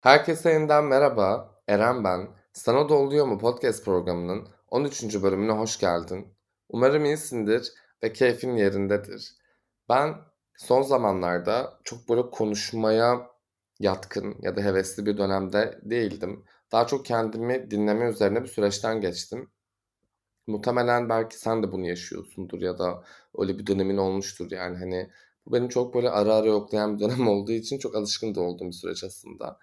Herkese yeniden merhaba. Eren ben. Sana da oluyor mu podcast programının 13. bölümüne hoş geldin. Umarım iyisindir ve keyfin yerindedir. Ben son zamanlarda çok böyle konuşmaya yatkın ya da hevesli bir dönemde değildim. Daha çok kendimi dinleme üzerine bir süreçten geçtim. Muhtemelen belki sen de bunu yaşıyorsundur ya da öyle bir dönemin olmuştur yani hani bu benim çok böyle ara ara yoklayan bir dönem olduğu için çok alışkın da olduğum bir süreç aslında.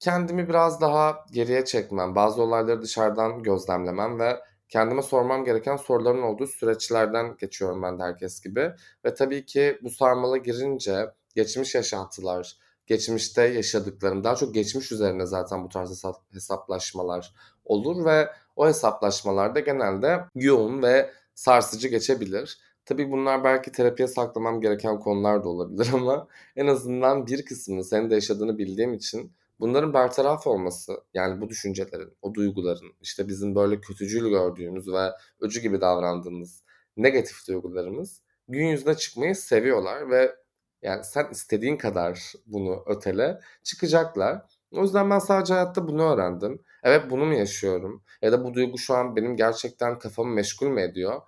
Kendimi biraz daha geriye çekmem, bazı olayları dışarıdan gözlemlemem ve kendime sormam gereken soruların olduğu süreçlerden geçiyorum ben de herkes gibi. Ve tabii ki bu sarmala girince geçmiş yaşantılar, geçmişte yaşadıklarım, daha çok geçmiş üzerine zaten bu tarz hesaplaşmalar olur ve o hesaplaşmalarda genelde yoğun ve sarsıcı geçebilir. Tabii bunlar belki terapiye saklamam gereken konular da olabilir ama en azından bir kısmını senin de yaşadığını bildiğim için Bunların bertaraf olması, yani bu düşüncelerin, o duyguların, işte bizim böyle kötücül gördüğümüz ve öcü gibi davrandığımız negatif duygularımız gün yüzüne çıkmayı seviyorlar ve yani sen istediğin kadar bunu ötele çıkacaklar. O yüzden ben sadece hayatta bunu öğrendim. Evet bunu mu yaşıyorum? Ya da bu duygu şu an benim gerçekten kafamı meşgul mü ediyor?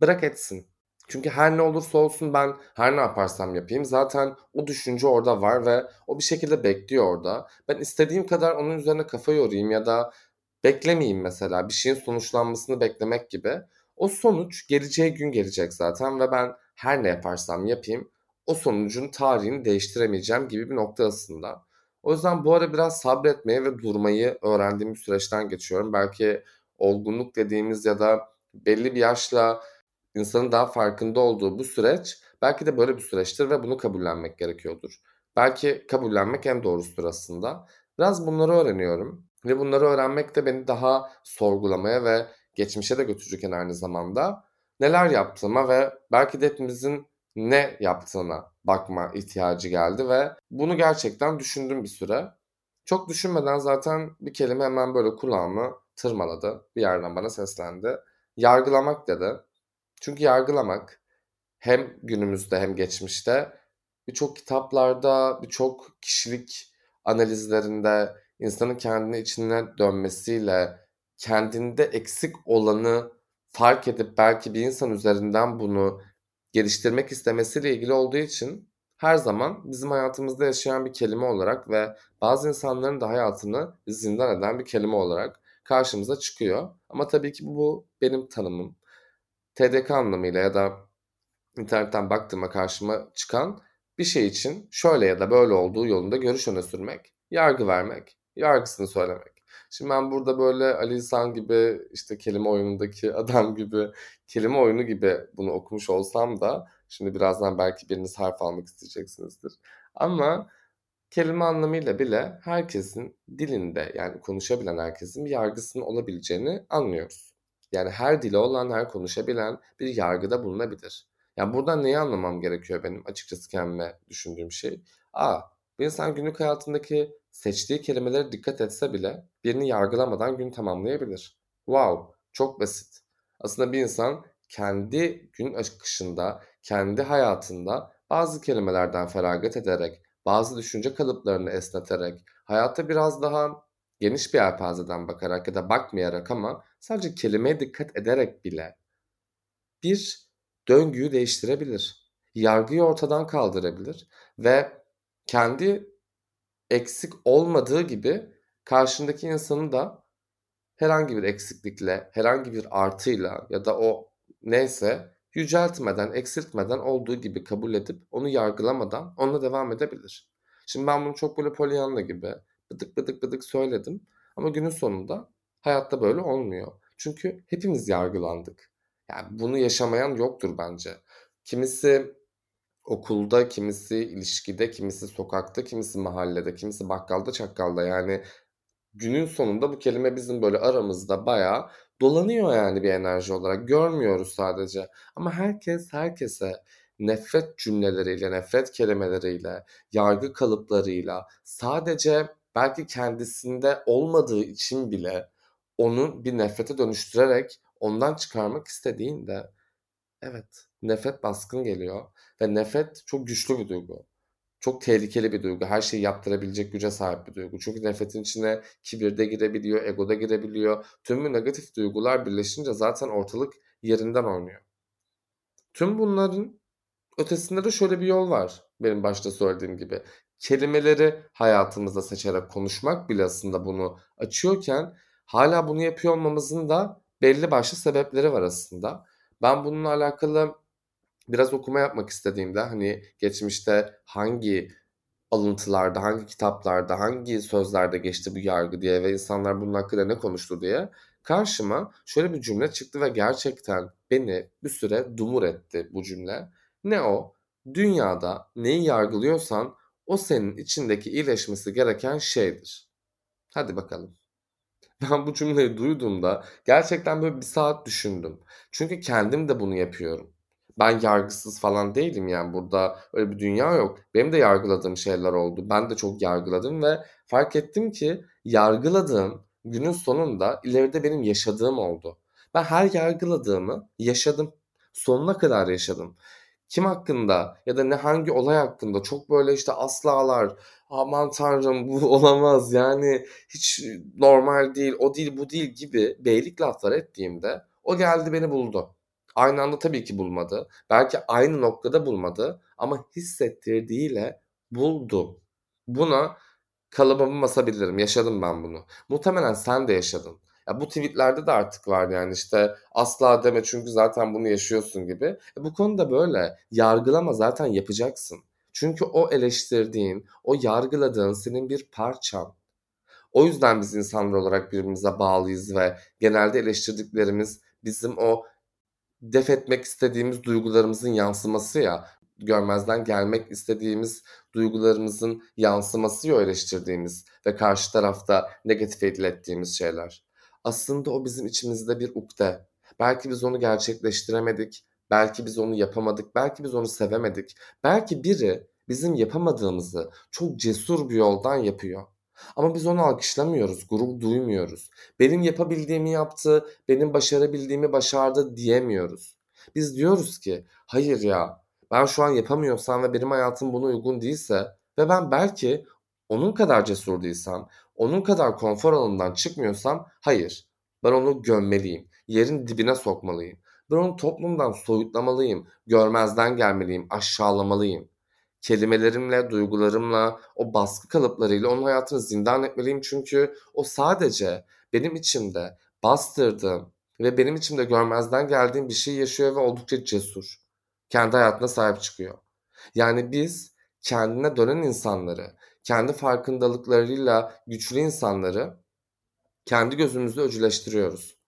Bırak etsin. Çünkü her ne olursa olsun ben her ne yaparsam yapayım zaten o düşünce orada var ve o bir şekilde bekliyor orada. Ben istediğim kadar onun üzerine kafa yorayım ya da beklemeyeyim mesela bir şeyin sonuçlanmasını beklemek gibi. O sonuç geleceği gün gelecek zaten ve ben her ne yaparsam yapayım o sonucun tarihini değiştiremeyeceğim gibi bir nokta aslında. O yüzden bu ara biraz sabretmeyi ve durmayı öğrendiğim bir süreçten geçiyorum. Belki olgunluk dediğimiz ya da belli bir yaşla insanın daha farkında olduğu bu süreç belki de böyle bir süreçtir ve bunu kabullenmek gerekiyordur. Belki kabullenmek en doğrusudur aslında. Biraz bunları öğreniyorum ve bunları öğrenmek de beni daha sorgulamaya ve geçmişe de götürecek aynı zamanda neler yaptığıma ve belki de hepimizin ne yaptığına bakma ihtiyacı geldi ve bunu gerçekten düşündüm bir süre. Çok düşünmeden zaten bir kelime hemen böyle kulağımı tırmaladı. Bir yerden bana seslendi. Yargılamak dedi. Çünkü yargılamak hem günümüzde hem geçmişte birçok kitaplarda, birçok kişilik analizlerinde insanın kendini içine dönmesiyle kendinde eksik olanı fark edip belki bir insan üzerinden bunu geliştirmek istemesiyle ilgili olduğu için her zaman bizim hayatımızda yaşayan bir kelime olarak ve bazı insanların da hayatını zindan eden bir kelime olarak karşımıza çıkıyor. Ama tabii ki bu benim tanımım. TDK anlamıyla ya da internetten baktığıma karşıma çıkan bir şey için şöyle ya da böyle olduğu yolunda görüş öne sürmek, yargı vermek, yargısını söylemek. Şimdi ben burada böyle Ali İhsan gibi işte kelime oyunundaki adam gibi kelime oyunu gibi bunu okumuş olsam da şimdi birazdan belki biriniz harf almak isteyeceksinizdir. Ama kelime anlamıyla bile herkesin dilinde yani konuşabilen herkesin bir yargısının olabileceğini anlıyoruz. Yani her dili olan, her konuşabilen bir yargıda bulunabilir. Yani buradan neyi anlamam gerekiyor benim açıkçası kendime düşündüğüm şey? A. Bir insan günlük hayatındaki seçtiği kelimelere dikkat etse bile birini yargılamadan gün tamamlayabilir. Wow, çok basit. Aslında bir insan kendi gün akışında, kendi hayatında bazı kelimelerden feragat ederek, bazı düşünce kalıplarını esneterek, hayatta biraz daha geniş bir yelpazeden bakarak ya da bakmayarak ama sadece kelimeye dikkat ederek bile bir döngüyü değiştirebilir. Yargıyı ortadan kaldırabilir ve kendi eksik olmadığı gibi karşındaki insanı da herhangi bir eksiklikle, herhangi bir artıyla ya da o neyse yüceltmeden, eksiltmeden olduğu gibi kabul edip onu yargılamadan onunla devam edebilir. Şimdi ben bunu çok böyle Pollyanna gibi bıdık bıdık bıdık söyledim. Ama günün sonunda hayatta böyle olmuyor. Çünkü hepimiz yargılandık. Yani bunu yaşamayan yoktur bence. Kimisi okulda, kimisi ilişkide, kimisi sokakta, kimisi mahallede, kimisi bakkalda, çakkalda. Yani günün sonunda bu kelime bizim böyle aramızda bayağı dolanıyor yani bir enerji olarak. Görmüyoruz sadece. Ama herkes herkese nefret cümleleriyle, nefret kelimeleriyle, yargı kalıplarıyla sadece belki kendisinde olmadığı için bile onu bir nefrete dönüştürerek ondan çıkarmak istediğinde evet nefret baskın geliyor ve nefret çok güçlü bir duygu. çok tehlikeli bir duygu. Her şeyi yaptırabilecek güce sahip bir duygu. Çünkü nefretin içine kibir de girebiliyor, ego da girebiliyor. Tüm bu negatif duygular birleşince zaten ortalık yerinden oynuyor. Tüm bunların ötesinde de şöyle bir yol var benim başta söylediğim gibi. Kelimeleri hayatımızda seçerek konuşmak bile aslında bunu açıyorken hala bunu yapıyor olmamızın da belli başlı sebepleri var aslında. Ben bununla alakalı biraz okuma yapmak istediğimde hani geçmişte hangi alıntılarda, hangi kitaplarda, hangi sözlerde geçti bu yargı diye ve insanlar bunun hakkında ne konuştu diye karşıma şöyle bir cümle çıktı ve gerçekten beni bir süre dumur etti bu cümle. Ne o? Dünyada neyi yargılıyorsan o senin içindeki iyileşmesi gereken şeydir. Hadi bakalım. Ben bu cümleyi duyduğumda gerçekten böyle bir saat düşündüm. Çünkü kendim de bunu yapıyorum. Ben yargısız falan değilim yani burada öyle bir dünya yok. Benim de yargıladığım şeyler oldu. Ben de çok yargıladım ve fark ettim ki yargıladığım günün sonunda ileride benim yaşadığım oldu. Ben her yargıladığımı yaşadım. Sonuna kadar yaşadım. Kim hakkında ya da ne hangi olay hakkında çok böyle işte aslalar, aman tanrım bu olamaz yani hiç normal değil, o değil bu değil gibi beylik laflar ettiğimde o geldi beni buldu. Aynı anda tabii ki bulmadı. Belki aynı noktada bulmadı ama hissettirdiğiyle buldu. Buna kalıbımı basabilirim. Yaşadım ben bunu. Muhtemelen sen de yaşadın. Ya bu tweetlerde de artık var yani işte asla deme çünkü zaten bunu yaşıyorsun gibi. E bu konuda böyle yargılama zaten yapacaksın. Çünkü o eleştirdiğin, o yargıladığın senin bir parçan. O yüzden biz insanlar olarak birbirimize bağlıyız ve genelde eleştirdiklerimiz bizim o def etmek istediğimiz duygularımızın yansıması ya görmezden gelmek istediğimiz duygularımızın yansıması ya eleştirdiğimiz ve karşı tarafta negatif ettiğimiz şeyler. Aslında o bizim içimizde bir ukde. Belki biz onu gerçekleştiremedik, belki biz onu yapamadık, belki biz onu sevemedik. Belki biri bizim yapamadığımızı çok cesur bir yoldan yapıyor. Ama biz onu alkışlamıyoruz, gurur duymuyoruz. Benim yapabildiğimi yaptı, benim başarabildiğimi başardı diyemiyoruz. Biz diyoruz ki hayır ya ben şu an yapamıyorsam ve benim hayatım buna uygun değilse ve ben belki onun kadar cesur değilsem, onun kadar konfor alanından çıkmıyorsam hayır. Ben onu gömmeliyim. Yerin dibine sokmalıyım. Ben onu toplumdan soyutlamalıyım. Görmezden gelmeliyim. Aşağılamalıyım kelimelerimle, duygularımla, o baskı kalıplarıyla onun hayatını zindan etmeliyim. Çünkü o sadece benim içimde bastırdığım ve benim içimde görmezden geldiğim bir şey yaşıyor ve oldukça cesur. Kendi hayatına sahip çıkıyor. Yani biz kendine dönen insanları, kendi farkındalıklarıyla güçlü insanları kendi gözümüzde öcüleştiriyoruz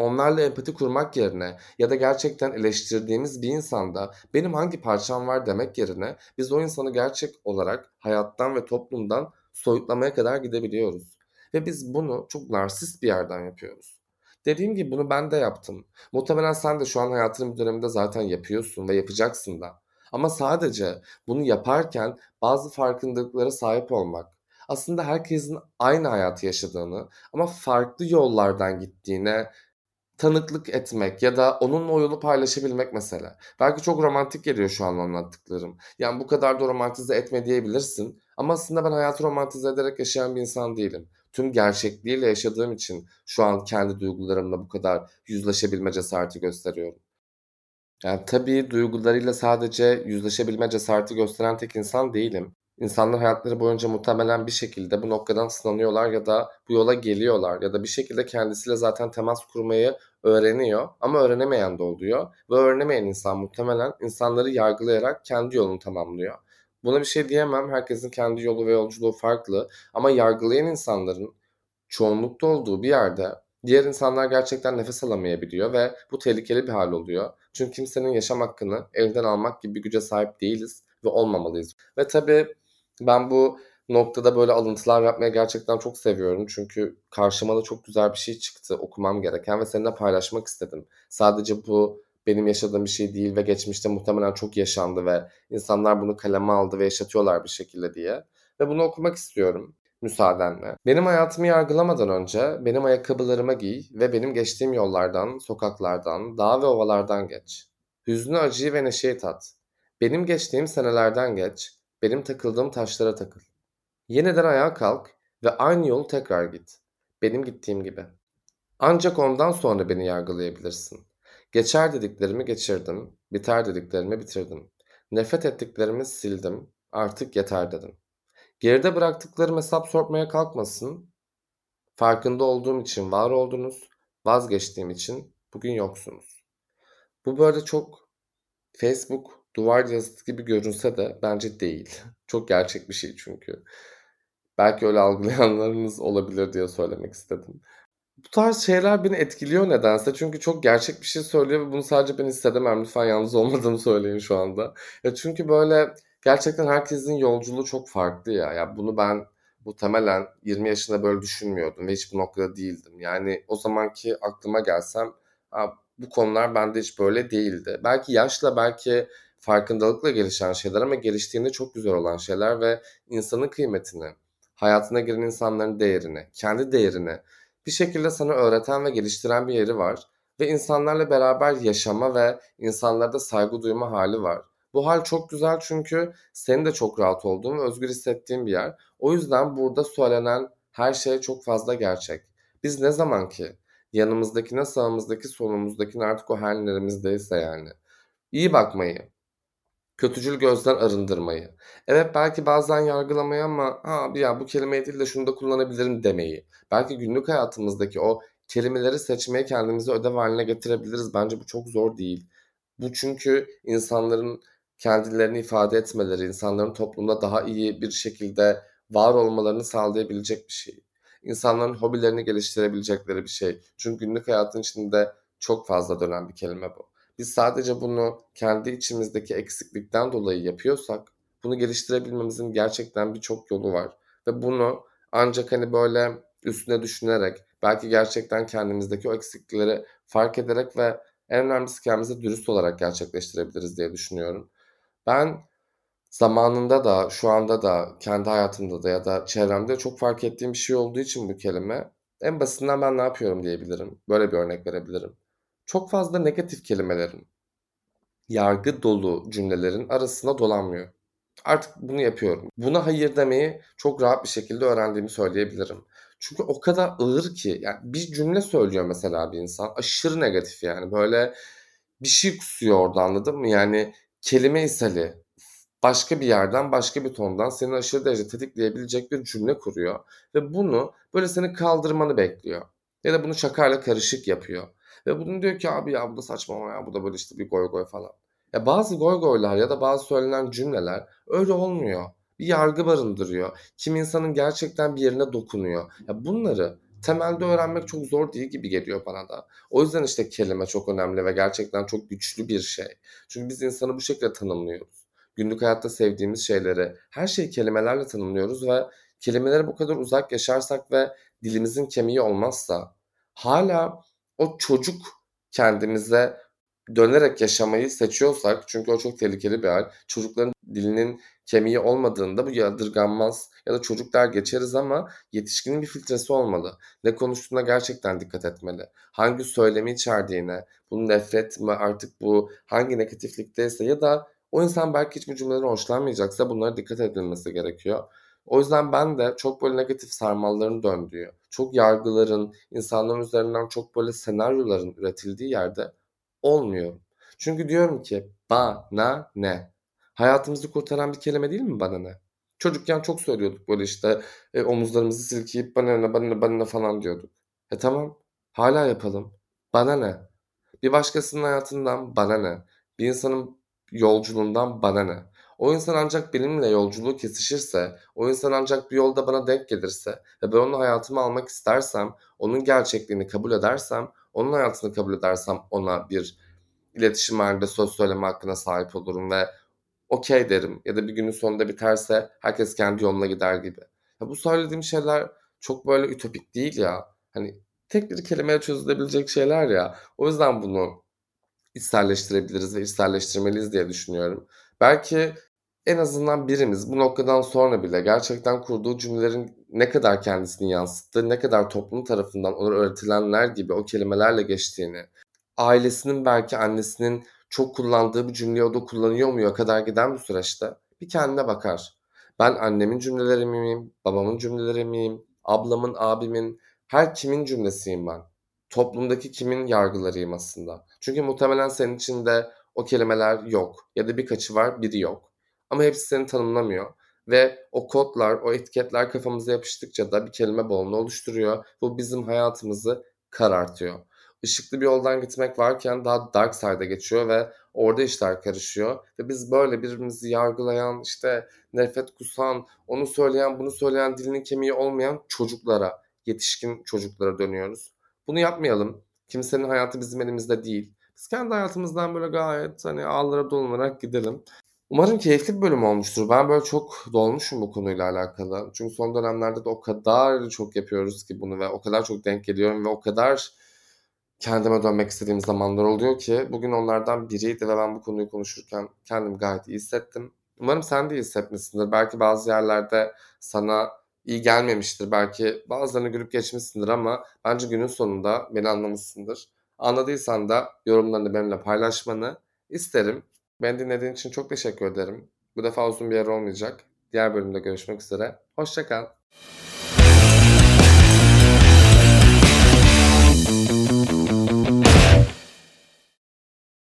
onlarla empati kurmak yerine ya da gerçekten eleştirdiğimiz bir insanda benim hangi parçam var demek yerine biz o insanı gerçek olarak hayattan ve toplumdan soyutlamaya kadar gidebiliyoruz. Ve biz bunu çok narsist bir yerden yapıyoruz. Dediğim gibi bunu ben de yaptım. Muhtemelen sen de şu an hayatının bir döneminde zaten yapıyorsun ve yapacaksın da. Ama sadece bunu yaparken bazı farkındalıklara sahip olmak, aslında herkesin aynı hayatı yaşadığını ama farklı yollardan gittiğine tanıklık etmek ya da onunla o yolu paylaşabilmek mesela. Belki çok romantik geliyor şu an anlattıklarım. Yani bu kadar da romantize etme diyebilirsin. Ama aslında ben hayatı romantize ederek yaşayan bir insan değilim. Tüm gerçekliğiyle yaşadığım için şu an kendi duygularımla bu kadar yüzleşebilme cesareti gösteriyorum. Yani tabii duygularıyla sadece yüzleşebilme cesareti gösteren tek insan değilim. İnsanlar hayatları boyunca muhtemelen bir şekilde bu noktadan sınanıyorlar ya da bu yola geliyorlar ya da bir şekilde kendisiyle zaten temas kurmayı öğreniyor ama öğrenemeyen de oluyor. Ve öğrenemeyen insan muhtemelen insanları yargılayarak kendi yolunu tamamlıyor. Buna bir şey diyemem. Herkesin kendi yolu ve yolculuğu farklı. Ama yargılayan insanların çoğunlukta olduğu bir yerde diğer insanlar gerçekten nefes alamayabiliyor ve bu tehlikeli bir hal oluyor. Çünkü kimsenin yaşam hakkını elden almak gibi bir güce sahip değiliz ve olmamalıyız. Ve tabii ben bu noktada böyle alıntılar yapmaya gerçekten çok seviyorum. Çünkü karşıma da çok güzel bir şey çıktı okumam gereken ve seninle paylaşmak istedim. Sadece bu benim yaşadığım bir şey değil ve geçmişte muhtemelen çok yaşandı ve insanlar bunu kaleme aldı ve yaşatıyorlar bir şekilde diye. Ve bunu okumak istiyorum müsaadenle. Benim hayatımı yargılamadan önce benim ayakkabılarıma giy ve benim geçtiğim yollardan, sokaklardan, dağ ve ovalardan geç. Hüznü, acıyı ve neşeyi tat. Benim geçtiğim senelerden geç, benim takıldığım taşlara takıl. Yeniden ayağa kalk ve aynı yolu tekrar git. Benim gittiğim gibi. Ancak ondan sonra beni yargılayabilirsin. Geçer dediklerimi geçirdim, biter dediklerimi bitirdim. Nefret ettiklerimi sildim, artık yeter dedim. Geride bıraktıklarım hesap sormaya kalkmasın. Farkında olduğum için var oldunuz, vazgeçtiğim için bugün yoksunuz. Bu böyle çok Facebook duvar yazısı gibi görünse de bence değil. Çok gerçek bir şey çünkü. Belki öyle algılayanlarınız olabilir diye söylemek istedim. Bu tarz şeyler beni etkiliyor nedense. Çünkü çok gerçek bir şey söylüyor ve bunu sadece ben hissedemem. Lütfen yalnız olmadığımı söyleyin şu anda. Ya çünkü böyle gerçekten herkesin yolculuğu çok farklı ya. Ya bunu ben muhtemelen 20 yaşında böyle düşünmüyordum ve hiç bu noktada değildim. Yani o zamanki aklıma gelsem bu konular bende hiç böyle değildi. Belki yaşla belki farkındalıkla gelişen şeyler ama geliştiğinde çok güzel olan şeyler ve insanın kıymetini, hayatına giren insanların değerini, kendi değerini bir şekilde sana öğreten ve geliştiren bir yeri var. Ve insanlarla beraber yaşama ve insanlarda saygı duyma hali var. Bu hal çok güzel çünkü senin de çok rahat olduğun ve özgür hissettiğin bir yer. O yüzden burada söylenen her şey çok fazla gerçek. Biz ne zaman ki yanımızdakine, sağımızdaki, solumuzdakine artık o hallerimizdeyse yani. İyi bakmayı, kötücül gözden arındırmayı. Evet belki bazen yargılamayı ama abi ya bu kelimeyi değil de şunu da kullanabilirim demeyi. Belki günlük hayatımızdaki o kelimeleri seçmeye kendimizi ödev haline getirebiliriz. Bence bu çok zor değil. Bu çünkü insanların kendilerini ifade etmeleri, insanların toplumda daha iyi bir şekilde var olmalarını sağlayabilecek bir şey. İnsanların hobilerini geliştirebilecekleri bir şey. Çünkü günlük hayatın içinde çok fazla dönen bir kelime bu. Biz sadece bunu kendi içimizdeki eksiklikten dolayı yapıyorsak bunu geliştirebilmemizin gerçekten birçok yolu var. Ve bunu ancak hani böyle üstüne düşünerek belki gerçekten kendimizdeki o eksiklikleri fark ederek ve en önemlisi kendimize dürüst olarak gerçekleştirebiliriz diye düşünüyorum. Ben zamanında da şu anda da kendi hayatımda da ya da çevremde çok fark ettiğim bir şey olduğu için bu kelime en basitinden ben ne yapıyorum diyebilirim. Böyle bir örnek verebilirim. Çok fazla negatif kelimelerin, yargı dolu cümlelerin arasına dolanmıyor. Artık bunu yapıyorum. Buna hayır demeyi çok rahat bir şekilde öğrendiğimi söyleyebilirim. Çünkü o kadar ağır ki yani bir cümle söylüyor mesela bir insan aşırı negatif yani böyle bir şey kusuyor orada anladın mı? Yani kelime ishali başka bir yerden başka bir tondan seni aşırı derece tetikleyebilecek bir cümle kuruyor ve bunu böyle seni kaldırmanı bekliyor. Ya da bunu şakayla karışık yapıyor. Ve bunu diyor ki abi ya bu da saçma ya bu da böyle işte bir goy goy falan. Ya bazı goy goylar ya da bazı söylenen cümleler öyle olmuyor. Bir yargı barındırıyor. Kim insanın gerçekten bir yerine dokunuyor. Ya bunları temelde öğrenmek çok zor değil gibi geliyor bana da. O yüzden işte kelime çok önemli ve gerçekten çok güçlü bir şey. Çünkü biz insanı bu şekilde tanımlıyoruz. Günlük hayatta sevdiğimiz şeyleri her şeyi kelimelerle tanımlıyoruz ve kelimelere bu kadar uzak yaşarsak ve dilimizin kemiği olmazsa hala o çocuk kendimize dönerek yaşamayı seçiyorsak çünkü o çok tehlikeli bir hal. Çocukların dilinin kemiği olmadığında bu yadırganmaz ya da çocuklar geçeriz ama yetişkinin bir filtresi olmalı. Ne konuştuğuna gerçekten dikkat etmeli. Hangi söylemi içerdiğine, bu nefret mi artık bu hangi negatiflikteyse ya da o insan belki hiç bu cümleden hoşlanmayacaksa bunlara dikkat edilmesi gerekiyor. O yüzden ben de çok böyle negatif sarmalların döndüğü, çok yargıların, insanların üzerinden çok böyle senaryoların üretildiği yerde olmuyorum. Çünkü diyorum ki bana ne? Hayatımızı kurtaran bir kelime değil mi bana ne? Çocukken çok söylüyorduk böyle işte e, omuzlarımızı silkeyip bana ne bana ne bana ne falan diyorduk. E tamam hala yapalım. Bana ne? Bir başkasının hayatından bana ne? Bir insanın yolculuğundan bana ne? O insan ancak benimle yolculuğu kesişirse, o insan ancak bir yolda bana denk gelirse ve ben onun hayatımı almak istersem, onun gerçekliğini kabul edersem, onun hayatını kabul edersem ona bir iletişim halinde söz söyleme hakkına sahip olurum ve okey derim ya da bir günün sonunda biterse herkes kendi yoluna gider gibi. Ya bu söylediğim şeyler çok böyle ütopik değil ya. Hani tek bir kelimeye çözülebilecek şeyler ya. O yüzden bunu içselleştirebiliriz ve içselleştirmeliyiz diye düşünüyorum. Belki en azından birimiz bu noktadan sonra bile gerçekten kurduğu cümlelerin ne kadar kendisini yansıttığı, ne kadar toplum tarafından ona öğretilenler gibi o kelimelerle geçtiğini, ailesinin belki annesinin çok kullandığı bir cümleyi o da kullanıyor mu kadar giden bu süreçte bir kendine bakar. Ben annemin cümleleri miyim, babamın cümleleri miyim, ablamın, abimin, her kimin cümlesiyim ben. Toplumdaki kimin yargılarıyım aslında. Çünkü muhtemelen senin içinde o kelimeler yok ya da birkaçı var, biri yok. Ama hepsi seni tanımlamıyor ve o kodlar, o etiketler kafamıza yapıştıkça da bir kelime bolluğu oluşturuyor. Bu bizim hayatımızı karartıyor. Işıklı bir yoldan gitmek varken daha dark side'a geçiyor ve orada işler karışıyor. Ve biz böyle birbirimizi yargılayan, işte nefret kusan, onu söyleyen, bunu söyleyen, dilinin kemiği olmayan çocuklara, yetişkin çocuklara dönüyoruz. Bunu yapmayalım. Kimsenin hayatı bizim elimizde değil. Biz kendi hayatımızdan böyle gayet hani ağlara dolanarak gidelim. Umarım keyifli bir bölüm olmuştur. Ben böyle çok dolmuşum bu konuyla alakalı. Çünkü son dönemlerde de o kadar çok yapıyoruz ki bunu ve o kadar çok denk geliyorum ve o kadar kendime dönmek istediğim zamanlar oluyor ki bugün onlardan biriydi ve ben bu konuyu konuşurken kendimi gayet iyi hissettim. Umarım sen de iyi hissetmişsindir. Belki bazı yerlerde sana iyi gelmemiştir. Belki bazılarını görüp geçmişsindir ama bence günün sonunda beni anlamışsındır. Anladıysan da yorumlarını benimle paylaşmanı isterim. Beni dinlediğin için çok teşekkür ederim. Bu defa uzun bir yer olmayacak. Diğer bölümde görüşmek üzere. Hoşçakal.